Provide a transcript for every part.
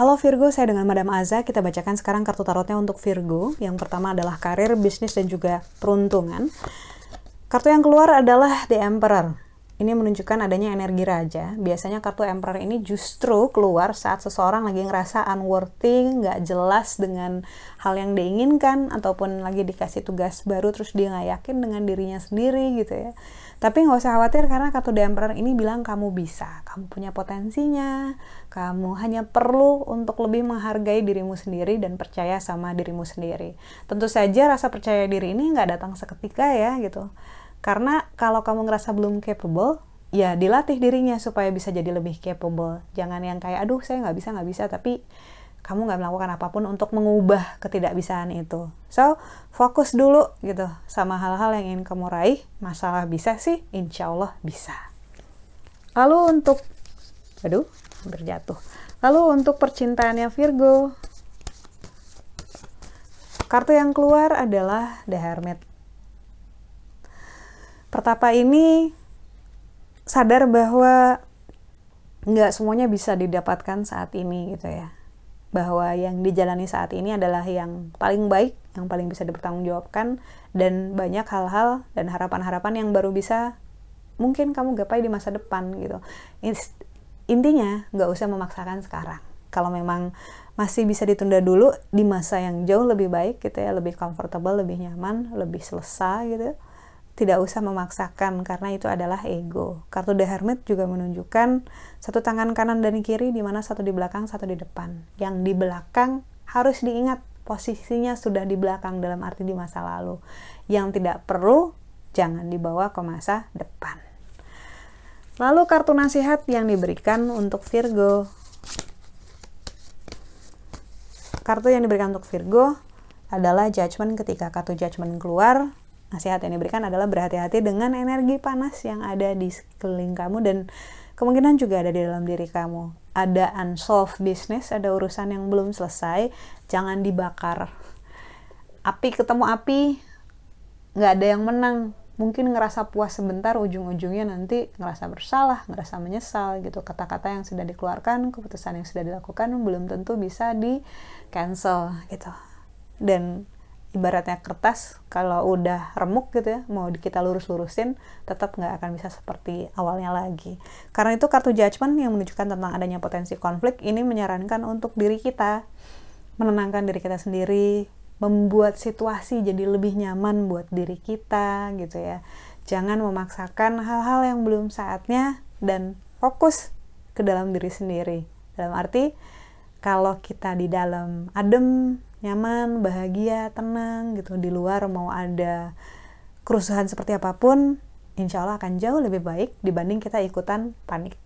Halo Virgo, saya dengan Madam Aza. Kita bacakan sekarang kartu tarotnya untuk Virgo. Yang pertama adalah karir, bisnis, dan juga peruntungan. Kartu yang keluar adalah The Emperor. Ini menunjukkan adanya energi raja. Biasanya kartu Emperor ini justru keluar saat seseorang lagi ngerasa unworthy, nggak jelas dengan hal yang diinginkan, ataupun lagi dikasih tugas baru terus dia nggak yakin dengan dirinya sendiri gitu ya. Tapi nggak usah khawatir karena kartu The Emperor ini bilang kamu bisa, kamu punya potensinya, kamu hanya perlu untuk lebih menghargai dirimu sendiri dan percaya sama dirimu sendiri. Tentu saja rasa percaya diri ini nggak datang seketika ya gitu. Karena kalau kamu ngerasa belum capable, ya dilatih dirinya supaya bisa jadi lebih capable. Jangan yang kayak aduh saya nggak bisa nggak bisa tapi kamu nggak melakukan apa pun untuk mengubah ketidakbisaan itu. So, fokus dulu gitu sama hal-hal yang ingin kamu raih. Masalah bisa sih, insya Allah bisa. Lalu untuk, aduh, berjatuh. Lalu untuk percintaannya Virgo, kartu yang keluar adalah The Hermit. Pertapa ini sadar bahwa nggak semuanya bisa didapatkan saat ini gitu ya bahwa yang dijalani saat ini adalah yang paling baik, yang paling bisa dipertanggungjawabkan, dan banyak hal-hal dan harapan-harapan yang baru bisa mungkin kamu gapai di masa depan gitu. Intinya nggak usah memaksakan sekarang. Kalau memang masih bisa ditunda dulu di masa yang jauh lebih baik gitu ya, lebih comfortable, lebih nyaman, lebih selesai gitu tidak usah memaksakan karena itu adalah ego. Kartu The Hermit juga menunjukkan satu tangan kanan dan kiri di mana satu di belakang, satu di depan. Yang di belakang harus diingat posisinya sudah di belakang dalam arti di masa lalu. Yang tidak perlu jangan dibawa ke masa depan. Lalu kartu nasihat yang diberikan untuk Virgo. Kartu yang diberikan untuk Virgo adalah judgment ketika kartu judgment keluar nasihat yang diberikan adalah berhati-hati dengan energi panas yang ada di sekeliling kamu dan kemungkinan juga ada di dalam diri kamu. Ada unsolved business, ada urusan yang belum selesai, jangan dibakar. Api ketemu api, nggak ada yang menang. Mungkin ngerasa puas sebentar, ujung-ujungnya nanti ngerasa bersalah, ngerasa menyesal gitu. Kata-kata yang sudah dikeluarkan, keputusan yang sudah dilakukan belum tentu bisa di cancel gitu. Dan ibaratnya kertas kalau udah remuk gitu ya mau kita lurus-lurusin tetap nggak akan bisa seperti awalnya lagi. Karena itu kartu judgment yang menunjukkan tentang adanya potensi konflik ini menyarankan untuk diri kita menenangkan diri kita sendiri membuat situasi jadi lebih nyaman buat diri kita gitu ya. Jangan memaksakan hal-hal yang belum saatnya dan fokus ke dalam diri sendiri. Dalam arti kalau kita di dalam adem nyaman, bahagia, tenang gitu. Di luar mau ada kerusuhan seperti apa pun, insya Allah akan jauh lebih baik dibanding kita ikutan panik.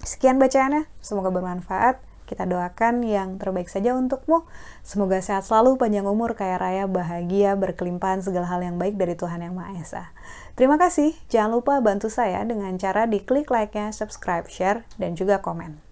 Sekian bacaannya, semoga bermanfaat. Kita doakan yang terbaik saja untukmu. Semoga sehat selalu, panjang umur, kaya raya, bahagia, berkelimpahan segala hal yang baik dari Tuhan Yang Maha Esa. Terima kasih. Jangan lupa bantu saya dengan cara diklik like-nya, subscribe, share, dan juga komen.